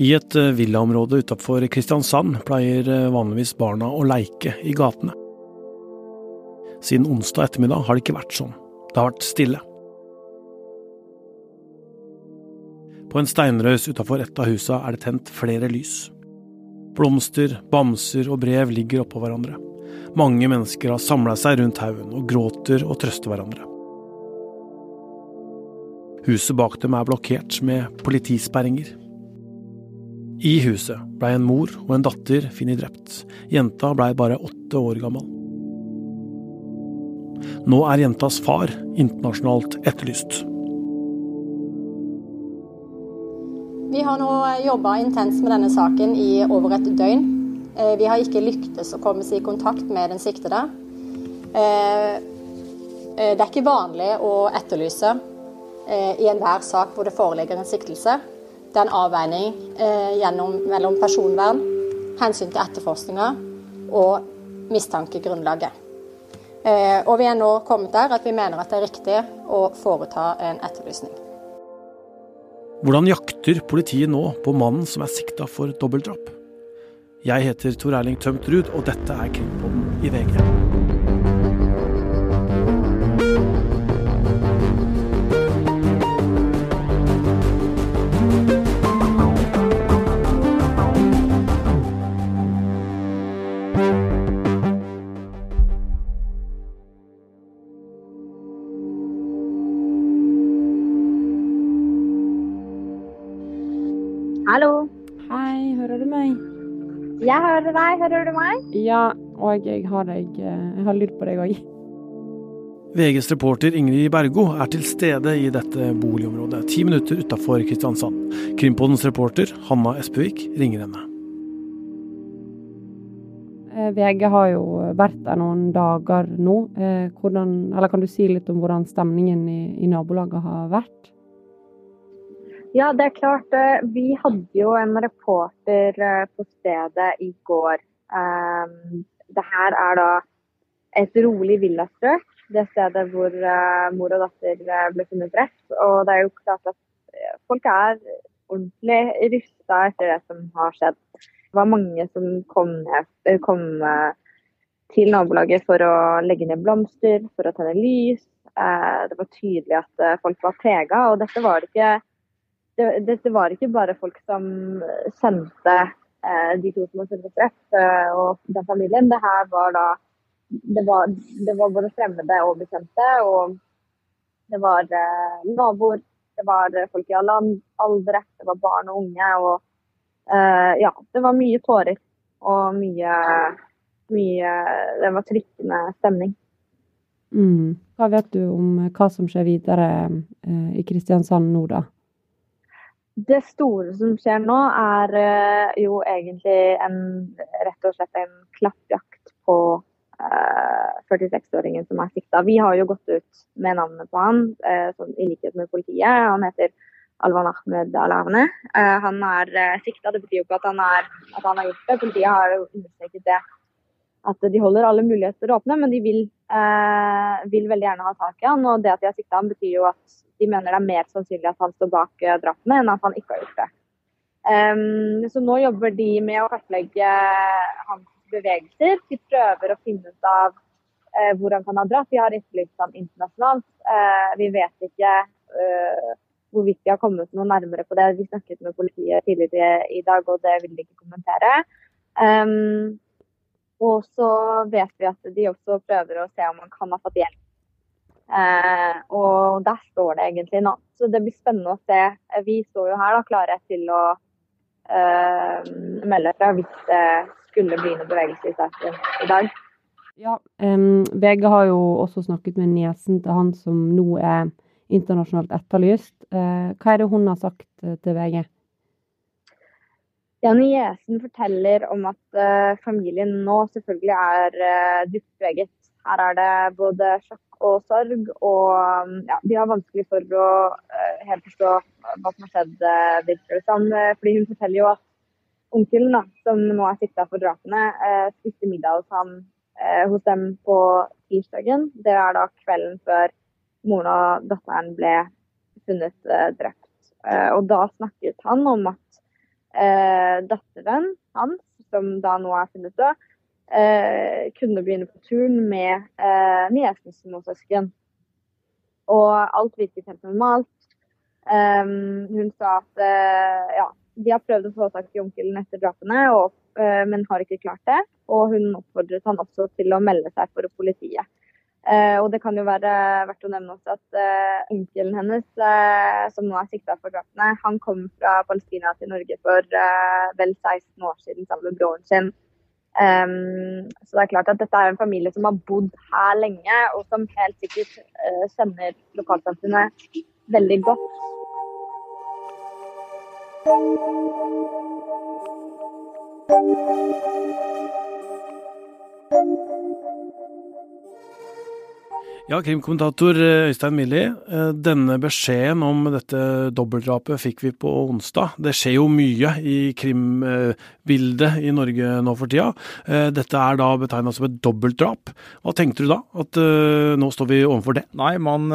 I et eh, villaområde utafor Kristiansand pleier eh, vanligvis barna å leike i gatene. Siden onsdag ettermiddag har det ikke vært sånn. Det har vært stille. På en steinrøys utafor et av husa er det tent flere lys. Blomster, bamser og brev ligger oppå hverandre. Mange mennesker har samla seg rundt haugen og gråter og trøster hverandre. Huset bak dem er blokkert med politisperringer. I huset blei en mor og en datter funnet drept. Jenta blei bare åtte år gammel. Nå er jentas far internasjonalt etterlyst. Vi har nå jobba intenst med denne saken i over et døgn. Eh, vi har ikke lyktes å komme oss i kontakt med den siktede. Eh, eh, det er ikke vanlig å etterlyse i enhver sak hvor det foreligger en siktelse. Det er en avveining gjennom, mellom personvern, hensyn til etterforskninga og mistankegrunnlaget. Og vi er nå kommet der at vi mener at det er riktig å foreta en etterlysning. Hvordan jakter politiet nå på mannen som er sikta for dobbeltdrap? Jeg heter Tor Erling Tømt Ruud, og dette er Krimpodden i VG. Hallo. Hei, hører du meg? Jeg hører deg. Hører du meg? Ja, og jeg har, deg, eh, jeg har lyd på deg òg. VGs reporter Ingrid Bergo er til stede i dette boligområdet, ti minutter utafor Kristiansand. Krimpodens reporter Hanna Espevik ringer henne. Eh, VG har jo vært der noen dager nå. Hvordan, eller kan du si litt om hvordan stemningen i, i nabolaget har vært? Ja, det er klart. Eh, vi hadde jo en reporter eh, på stedet i går. Ehm, det her er da et rolig villastrøk. Det stedet hvor eh, mor og datter ble funnet drept. Og det er jo klart at folk er ordentlig rysta etter det som har skjedd. Det var mange som kom, ned, kom til nabolaget for å legge ned blomster, for å tenne lys. Det var tydelig at folk var prega, og dette var det ikke det, dette var ikke bare folk som sendte eh, de to som var drept, eh, og den familien. Det her var da det var, det var både fremmede og bekjente. Og det var eh, naboer, det var folk i alle aldre, det var barn og unge. Og eh, ja, det var mye tårer og mye, mye Det var trykkende stemning. Mm. Hva vet du om hva som skjer videre eh, i Kristiansand nå, da? Det store som skjer nå, er uh, jo egentlig en, rett og slett en klappjakt på uh, eh, 46-åringen som er sikta. Vi har jo gått ut med navnet på han, sånn, i likhet med politiet. Han heter Alvan Ahmed Alavne. han er sikta, det betyr jo ikke at han, er, at han har gjort det. Politiet har jo understreket det. At de holder alle muligheter åpne, men de vil, vil veldig gjerne ha tak i han. Og det at de har sikta han, betyr jo at de mener det er mer sannsynlig at han står bak eh, drapene, enn at han ikke har gjort det. Um, så nå jobber de med å kartlegge hans bevegelser. De prøver å finne ut av uh, hvor han kan ha dratt. De har etterlyst ham internasjonalt. Uh, vi vet ikke uh, hvorvidt de har kommet noe nærmere på det. Vi snakket med politiet tidligere i dag, og det vil de ikke kommentere. Um, og så vet vi at de også prøver å se om han kan ha fått hjelp Eh, og der står det egentlig nå. Så det blir spennende å se. Vi står jo her da klare til å eh, melde fra hvis det skulle bli noe bevegelse i saken i dag. Ja, um, har jo også snakket med niesen til han som nå er internasjonalt etterlyst. Uh, hva er det hun har sagt uh, til VG? Ja, Niesen forteller om at uh, familien nå selvfølgelig er dypt preget. Her er det både sjokk og sorg. Og um, ja, de har vanskelig for å uh, helt forstå hva som har skjedd, uh, virker. Uh, fordi hun forteller jo at onkelen, da, som nå er sikta for drapene, uh, spiste middag hos, ham, uh, hos dem på tirsdagen. Det er da kvelden før moren og datteren ble funnet uh, drept. og da snakket han om at eh, datteren hans, som da nå er funnet død, eh, kunne begynne på turen med eh, niesens småsøsken. Og alt virket helt normalt. Um, hun sa at uh, ja, de har prøvd å få tak i onkelen etter drapene, og, uh, men har ikke klart det. Og hun oppfordret han også til å melde seg for politiet. Uh, og det kan jo være verdt å nevne også at onkelen hennes, som nå er sikta for drapene, han kom fra Palestina til Norge for vel 16 år siden sammen med broren sin. Um, så det er klart at dette er en familie som har bodd her lenge, og som helt sikkert kjenner lokalsamfunnet veldig godt. Ja, krimkommentator eh, Øystein Milli. Eh, denne beskjeden om dette dobbeltdrapet fikk vi på onsdag. Det skjer jo mye i krimbildet i Norge nå for tida. Eh, dette er da betegna som et dobbeltdrap. Hva tenkte du da? At nå står vi overfor det? Nei, man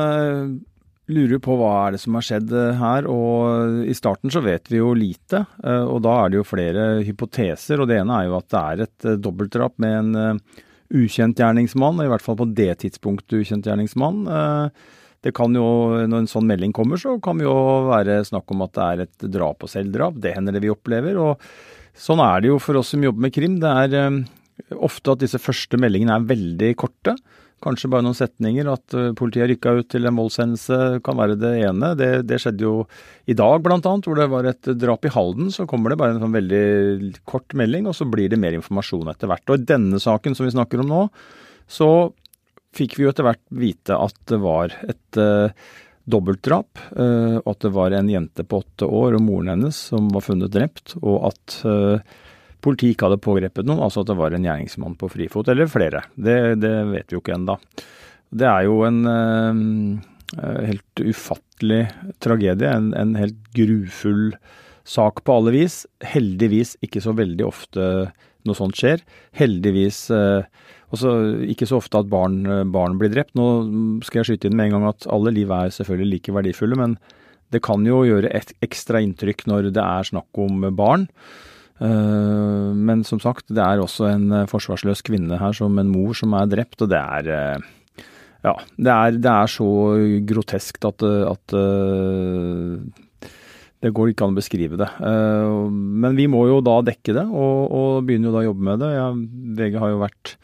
lurer på hva er det som har skjedd her. og I starten så vet vi jo lite, og da er det jo flere hypoteser. og Det ene er jo at det er et dobbeltdrap med en ukjent gjerningsmann, i hvert fall på det tidspunktet ukjent gjerningsmann. Det kan jo, Når en sånn melding kommer, så kan det jo være snakk om at det er et drap og selvdrap. Det hender det vi opplever. og Sånn er det jo for oss som jobber med krim. Det er ofte at disse første meldingene er veldig korte kanskje bare noen setninger. At eh, politiet rykka ut til en voldshendelse kan være det ene. Det, det skjedde jo i dag bl.a., hvor det var et drap i Halden. Så kommer det bare en sånn veldig kort melding, og så blir det mer informasjon etter hvert. Og i denne saken som vi snakker om nå, så fikk vi jo etter hvert vite at det var et uh, dobbeltdrap. Uh, at det var en jente på åtte år og moren hennes som var funnet drept, og at uh, politiet ikke hadde pågrepet noen, altså at det var en gjerningsmann på frifot, eller flere. Det, det vet vi jo ikke ennå. Det er jo en eh, helt ufattelig tragedie, en, en, helt grufull sak på alle vis. Heldigvis ikke så veldig ofte noe sånt skjer. Heldigvis eh, også ikke så ofte at barn, barn, blir drept. Nå skal jeg skyte inn med en gang at alle liv er selvfølgelig like verdifulle, men det kan jo gjøre et ekstra inntrykk når det er snakk om barn. Eh, men som sagt, det er også en eh, forsvarsløs kvinne her som en mor som er drept, og det er eh, ja, det er, det er så groteskt at, at det går ikke an å beskrive det. Men vi må jo da dekke det, og, og begynner jo da å jobbe med det. Jeg, VG har jo vært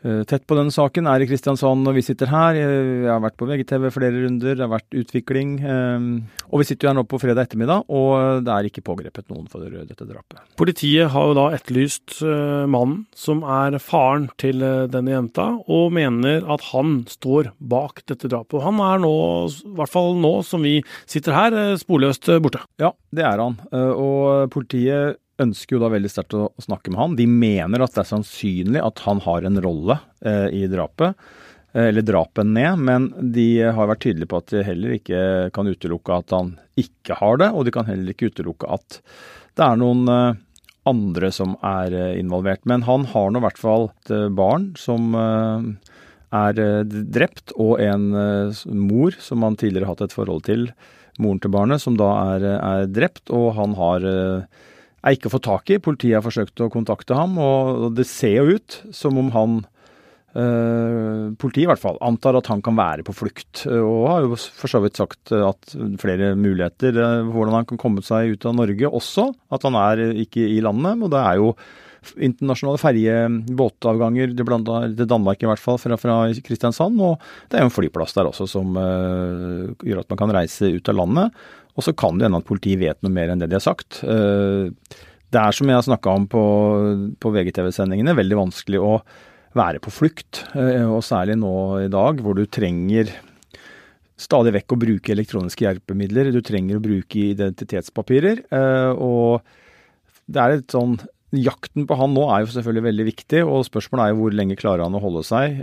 tett på denne saken er i Kristiansand når vi sitter her. Jeg har vært på VGTV flere runder, det har vært utvikling. Eh, og vi sitter jo her nå på fredag ettermiddag, og det er ikke pågrepet noen for dette drapet. Politiet har jo da etterlyst eh, mannen som er faren til denne jenta, og mener at han står bak dette drapet. Og han er nå, i hvert fall nå som vi sitter her, sporløst borte. Ja, det er han. Og politiet ønsker jo da veldig sterkt å snakke med han. De mener at det er sannsynlig at han har en rolle eh, i drapet, eh, eller drapen ned, men de har vært tydelige på at de heller ikke kan utelukke at han ikke har det, og de kan heller ikke utelukke at det er noen eh, andre som er eh, involvert. Men han har nå i hvert fall et eh, barn som eh, er drept, og en mor som han tidligere har hatt et forhold til, moren til barnet, som da er, er drept, og han har er ikke å få tak i. Politiet har forsøkt å kontakte ham, og det ser jo ut som om han Uh, politiet i hvert fall antar at han kan være på flukt, og har jo for så vidt sagt at flere muligheter uh, hvordan han kan komme seg ut av Norge også. At han er ikke i landet. Og det er jo internasjonale ferjebåtavganger til Danmark i hvert fall, fra, fra, Kristiansand. Og det er jo en flyplass der også som uh, gjør at man kan reise ut av landet. Og så kan det hende at politiet vet noe mer enn det de har sagt. Eh, det er som jeg har snakka om på, på VGTV-sendingene, veldig vanskelig å være på flukt. Eh, og særlig nå i dag hvor du trenger stadig vekk å bruke elektroniske hjelpemidler. Du trenger å bruke identitetspapirer. Eh, og det er et sånn Jakten på han nå er jo selvfølgelig veldig viktig, og spørsmålet er jo hvor lenge klarer han å holde seg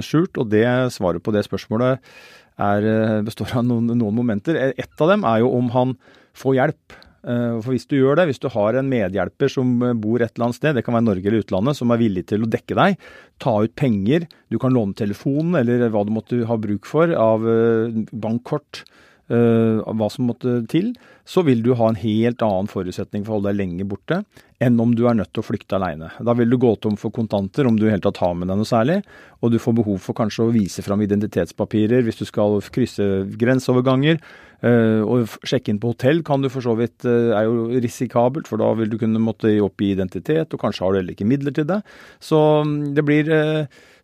skjult. Og det svaret på det spørsmålet er, eh, består av noen, noen, momenter. Et av dem er jo om han får hjelp. Eh, for Hvis du gjør det, hvis du har en medhjelper som eh, bor et eller annet sted, det kan være Norge eller utlandet, som er villig til å dekke deg, ta ut penger, du kan låne telefonen eller hva du måtte ha bruk for av bankkort, hva som måtte til, så vil du ha en helt annen forutsetning for å holde deg lenge borte enn om du er nødt til å flykte aleine. Da vil du gå tom for kontanter om du i hele tatt har med deg noe særlig, og du får behov for kanskje å vise fram identitetspapirer hvis du skal krysse grenseoverganger. Og sjekke inn på hotell kan du for så vidt er jo risikabelt, for da vil du kunne måtte oppgi identitet, og kanskje har du heller ikke midler til det. Så mm, det blir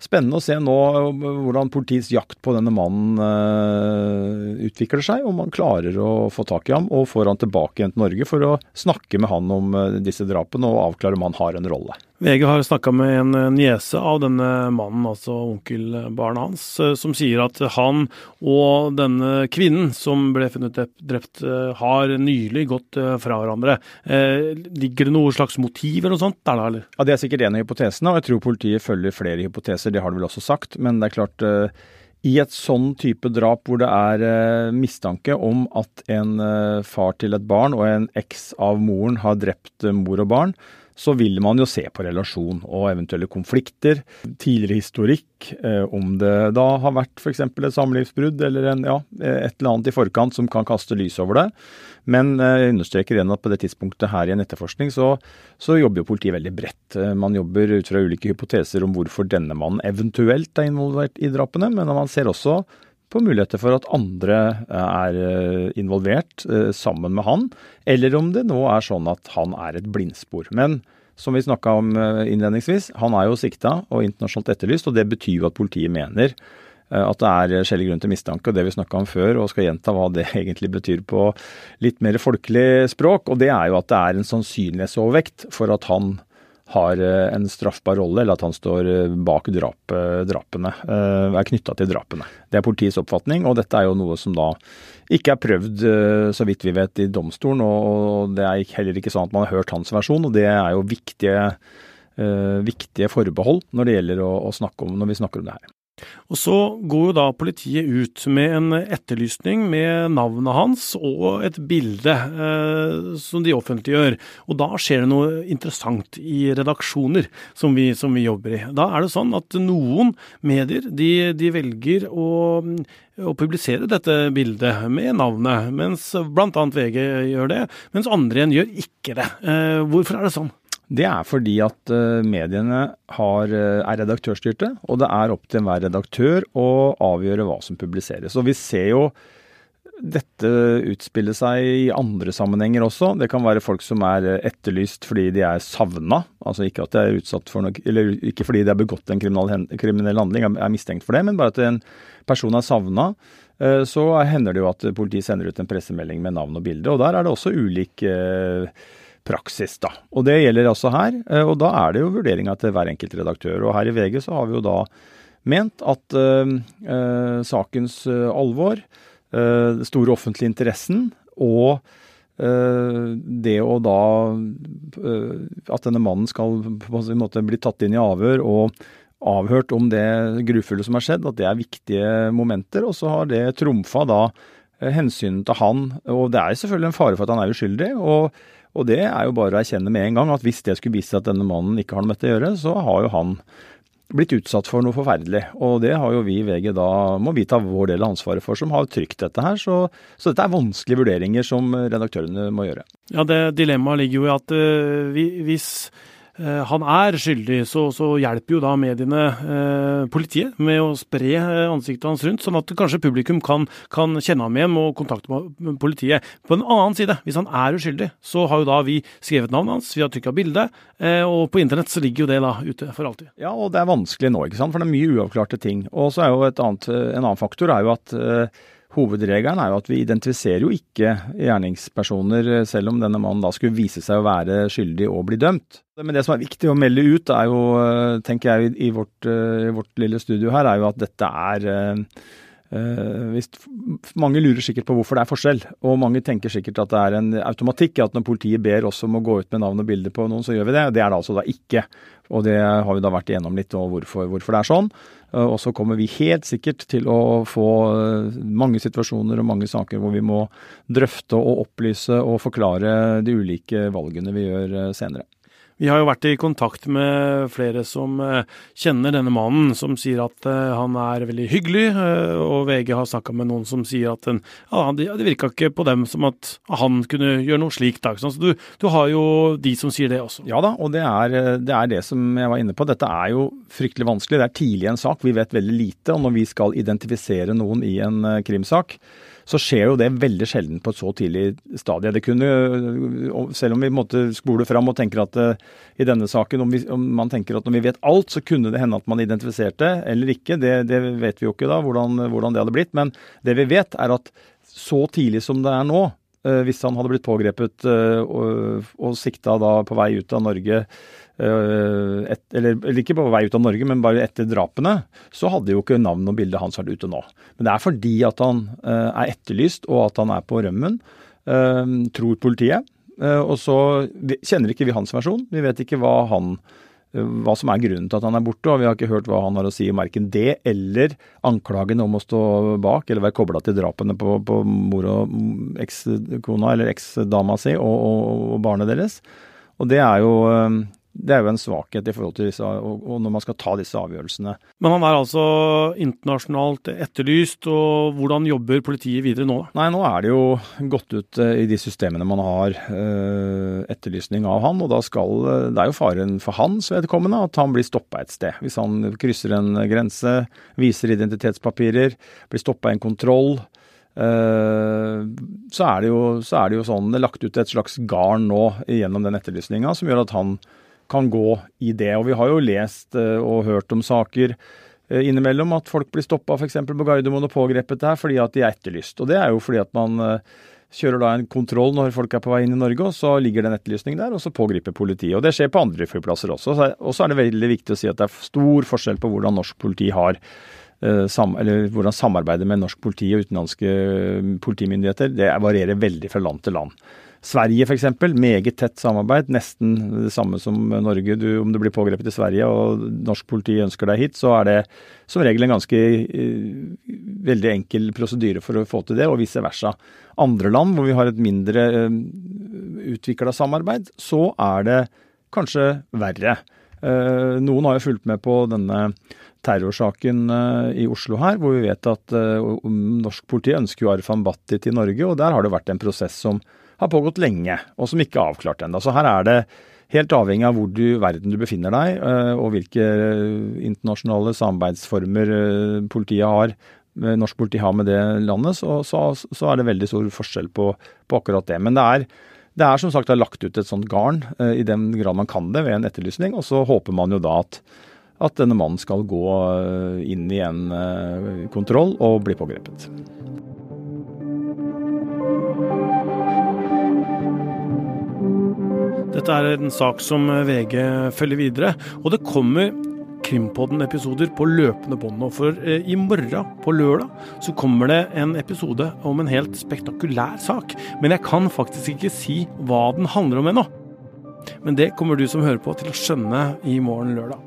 spennende å se nå hvordan politiets jakt på denne mannen utvikler seg, om man klarer å få tak i ham og får han tilbake igjen til Norge for å snakke med han om disse drapene og avklare om han har en rolle. VG har snakka med en eh, niese av denne mannen, altså onkelbarnet hans, som sier at han og denne kvinnen som ble funnet drept, har nylig gått fra hverandre. Ligger det noe slags motiv eller noe sånt der da, eller? Ja, Det er sikkert en av hypotesene, og jeg tror politiet følger flere hypoteser det har de vel også sagt. Men det er klart, eh, i et sånn type drap hvor det er eh, mistanke om at en eh, far til et barn og en eks av moren har drept mor og barn, så vil man jo se på relasjon og eventuelle konflikter, tidligere historikk, eh, om det da har vært f.eks. et samlivsbrudd eller en, ja, et eller annet i forkant som kan kaste lys over det. Men eh, jeg understreker igjen at på det tidspunktet her i en etterforskning så, så jobber jo politiet veldig bredt. Eh, man jobber ut fra ulike hypoteser om hvorfor denne mannen eventuelt er involvert i drapene, men man ser også på muligheter for at andre eh, er eh, involvert eh, sammen med han, eller om det nå er sånn at han er et blindspor. Men som vi snakka om innledningsvis, han er jo sikta og internasjonalt etterlyst, og det betyr jo at politiet mener at det er skjellig grunn til mistanke, og det vi snakka om før, og skal gjenta hva det egentlig betyr på litt mer folkelig språk. Og det er jo at det er en sannsynlighetsovervekt for at han har eh, en straffbar rolle, eller at han står eh, bak drap, drapene, eh, er knytta til drapene. Det er politiets oppfatning, og dette er jo noe som da ikke er prøvd, så vidt vi vet, i domstolen. Og det er heller ikke sånn at man har hørt hans versjon, og det er jo viktige, viktige forbehold når det gjelder å, å snakke om, når vi snakker om det her. Og Så går jo da politiet ut med en etterlysning med navnet hans og et bilde eh, som de offentliggjør. Og da skjer det noe interessant i redaksjoner som vi, som vi jobber i. Da er det sånn at noen medier de, de velger å, å publisere dette bildet med navnet, mens bl.a. VG gjør det, mens andre igjen gjør ikke det. Eh, hvorfor er det sånn? Det er fordi at eh, mediene har, eh, er redaktørstyrte, og det er opp til enhver redaktør å avgjøre hva som publiseres. Og vi ser jo dette utspille seg i andre sammenhenger også. Det kan være folk som er eh, etterlyst fordi de er savna. Altså ikke noe, ikke fordi de har begått en kriminell handling, er mistenkt for det, men bare at en person er savna. Så hender det jo at politiet sender ut en pressemelding med navn og bilde, og der er det også ulik praksis. da. Og Det gjelder også her. Eh, og Da er det jo vurderinga til hver enkelt redaktør. Og Her i VG så har vi jo da ment at uh, sakens uh, alvor, uh, store offentlige interessen og det å da At denne mannen skal på en måte bli tatt inn i avhør og avhørt om det grufulle som har skjedd, at det er viktige momenter. Og så har det trumfa da hensynet til han. Og det er selvfølgelig en fare for at han er uskyldig. og og det er jo bare å erkjenne med en gang at hvis det skulle vise seg at denne mannen ikke har noe med dette å gjøre, så har jo han blitt utsatt for noe forferdelig. Og det har jo vi i VG da, må vi ta vår del av ansvaret for, som har trykt dette her. Så, så dette er vanskelige vurderinger som redaktørene må gjøre. Ja, det dilemmaet ligger jo i at uh, hvis Eh, han er skyldig, så, så, hjelper jo da mediene eh, politiet med å spre eh, ansiktet hans rundt, sånn at kanskje publikum kan, kan kjenne ham igjen og kontakte politiet. På en annen side, hvis han er uskyldig, så har jo da vi skrevet navnet hans, vi har trykka bilde, eh, og på internett så ligger jo det da ute for alltid. Ja, og det er vanskelig nå, ikke sant, for det er mye uavklarte ting. Og så er jo annet, en annen faktor er jo at eh, Hovedregelen er jo at vi identifiserer jo ikke gjerningspersoner, selv om denne mannen da skulle vise seg å være skyldig og bli dømt. Men det som er viktig å melde ut, er jo, tenker jeg i vårt, i vårt lille studio her, er jo at dette er Uh, mange lurer sikkert på hvorfor det er forskjell, og mange tenker sikkert at det er en automatikk at når politiet ber oss om å gå ut med navn og bilde på noen, så gjør vi det. Det er det altså da ikke. Og det har vi da vært igjennom litt, og hvorfor, hvorfor det er sånn. Uh, og så kommer vi helt sikkert til å få uh, mange situasjoner og mange saker hvor vi må drøfte og opplyse og forklare de ulike valgene vi gjør senere. Vi har jo vært i kontakt med flere som eh, kjenner denne mannen, som sier at eh, han er veldig hyggelig, eh, og VG har snakka med noen som sier at ja, det virka ikke på dem som at han kunne gjøre noe slikt. Så du, du, har jo de som sier det også. Ja da, og det er, det er, det som jeg var inne på. Dette er jo fryktelig vanskelig. Det er tidlig en sak. Vi vet veldig lite. Og når vi skal identifisere noen i en krimsak, så skjer jo det veldig sjelden på et så tidlig stadie. Det kunne, Selv om vi måtte spole fram og tenker at uh, i denne saken, om, vi, om, man tenker at når vi vet alt, så kunne det hende at man identifiserte eller ikke. Det, det vet vi jo ikke da, hvordan, hvordan, det hadde blitt. Men det vi vet, er at så tidlig som det er nå, hvis han hadde blitt pågrepet uh, og, og sikta da på vei ut av Norge Eh, et, eller, eller, ikke på vei ut av Norge, men bare etter drapene, så hadde jo ikke navn og bildet hans vært ute nå. Men det er fordi at han er etterlyst og at han er på rømmen, tror politiet. Og så kjenner ikke vi hans versjon. Vi vet ikke hva, han, hva som er grunnen til at han er borte, og vi har ikke hørt hva han har å si om verken det eller anklagen om å stå bak eller være kobla til drapene på, på mor og ekskona eller eksdama si og, og, og barnet deres. Og det er jo det er jo en svakhet i forhold til disse, og, når man skal ta disse avgjørelsene. Men han er altså internasjonalt etterlyst, og hvordan jobber politiet videre nå? Nei, nå er det jo gått ut uh, i de systemene man har uh, etterlysning av han, og da skal uh, Det er jo faren for hans vedkommende at han blir stoppa et sted. Hvis han krysser en grense, viser identitetspapirer, blir stoppa i en kontroll. Så er, det jo, så er det jo sånn det er lagt ut et slags garn nå gjennom den etterlysninga som gjør at han kan gå i det. Og vi har jo lest eh, og hørt om saker eh, innimellom at folk blir stoppa f.eks. på Gardermoen og pågrepet der fordi at de er etterlyst. Og det er jo fordi at man eh, kjører da en kontroll når folk er på vei inn i Norge, og så ligger det en etterlysning der, og så pågriper politiet. Og det skjer på andre flyplasser også. Og så er det veldig viktig å si at det er stor forskjell på hvordan norsk politi har eller hvordan samarbeidet med norsk politi og utenlandske politimyndigheter det varierer veldig fra land til land. Sverige f.eks. Meget tett samarbeid. Nesten det samme som Norge. Du, om du blir pågrepet i Sverige og norsk politi ønsker deg hit, så er det som regel en ganske uh, veldig enkel prosedyre for å få til det, og vice versa. Andre land hvor vi har et mindre eh, utvikla samarbeid, så er det kanskje verre. Uh, noen har jo fulgt med på denne terrorsaken uh, i Oslo her, hvor vi vet at uh, norsk politi ønsker jo Arfan Bhatti til Norge, og der har det vært en prosess som har pågått lenge, og som ikke er avklart ennå. Så her er det helt avhengig av hvor du, verden du befinner deg, eh, og hvilke eh, internasjonale samarbeidsformer eh, politiet har, norsk politi har med det landet, så, så, så er det veldig stor forskjell på, på akkurat det. Men det er, det er som sagt lagt ut et sånt garn, i den grad man kan det, ved en etterlysning. Og så håper man jo da at, at denne mannen skal gå inn i en kontroll og bli pågrepet. Dette er en sak som VG følger videre, og det kommer Krimpodden-episoder på løpende bånd nå. For eh, i morgen, på lørdag, så kommer det en episode om en helt spektakulær sak. Men jeg kan faktisk ikke si hva den handler om ennå. Men det kommer du som hører på til å skjønne i morgen lørdag.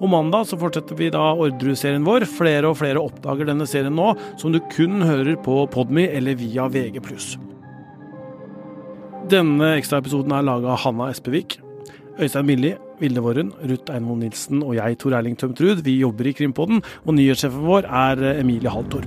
Og mandag så fortsetter vi da Orderud-serien vår. Flere og flere oppdager denne serien nå, som du kun hører på Podme eller via VG+. Denne ekstraepisoden er laga av Hanna Espevik. Øystein Milli, Vilde Våren, Ruth Einvoll Nilsen og jeg, Tor Erling Tømtrud, vi jobber i Krimpodden, og nyhetssjefen vår er Emilie Halltorp.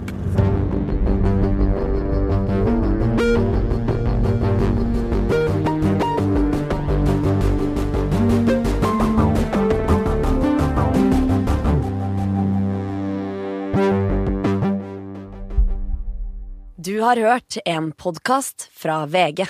Du har hørt en podkast fra VG.